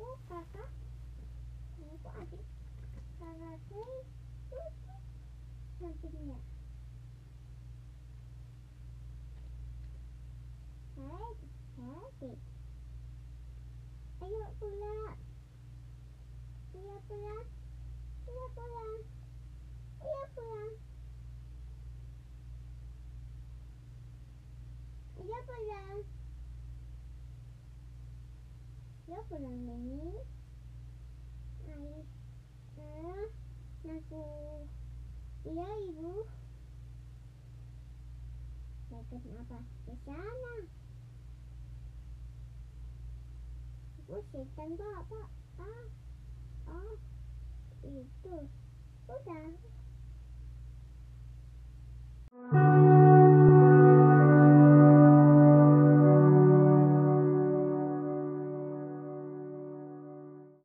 aku kakak aku adik kakakku itu sampingnya hai hai ayo pulang. Iya pulang. Iya pulang. Iya pulang pulang. Ayo pulang nih. Ayo. Ah, aku. Iya ibu. Di sana? Bapak. Ah, oh, itu.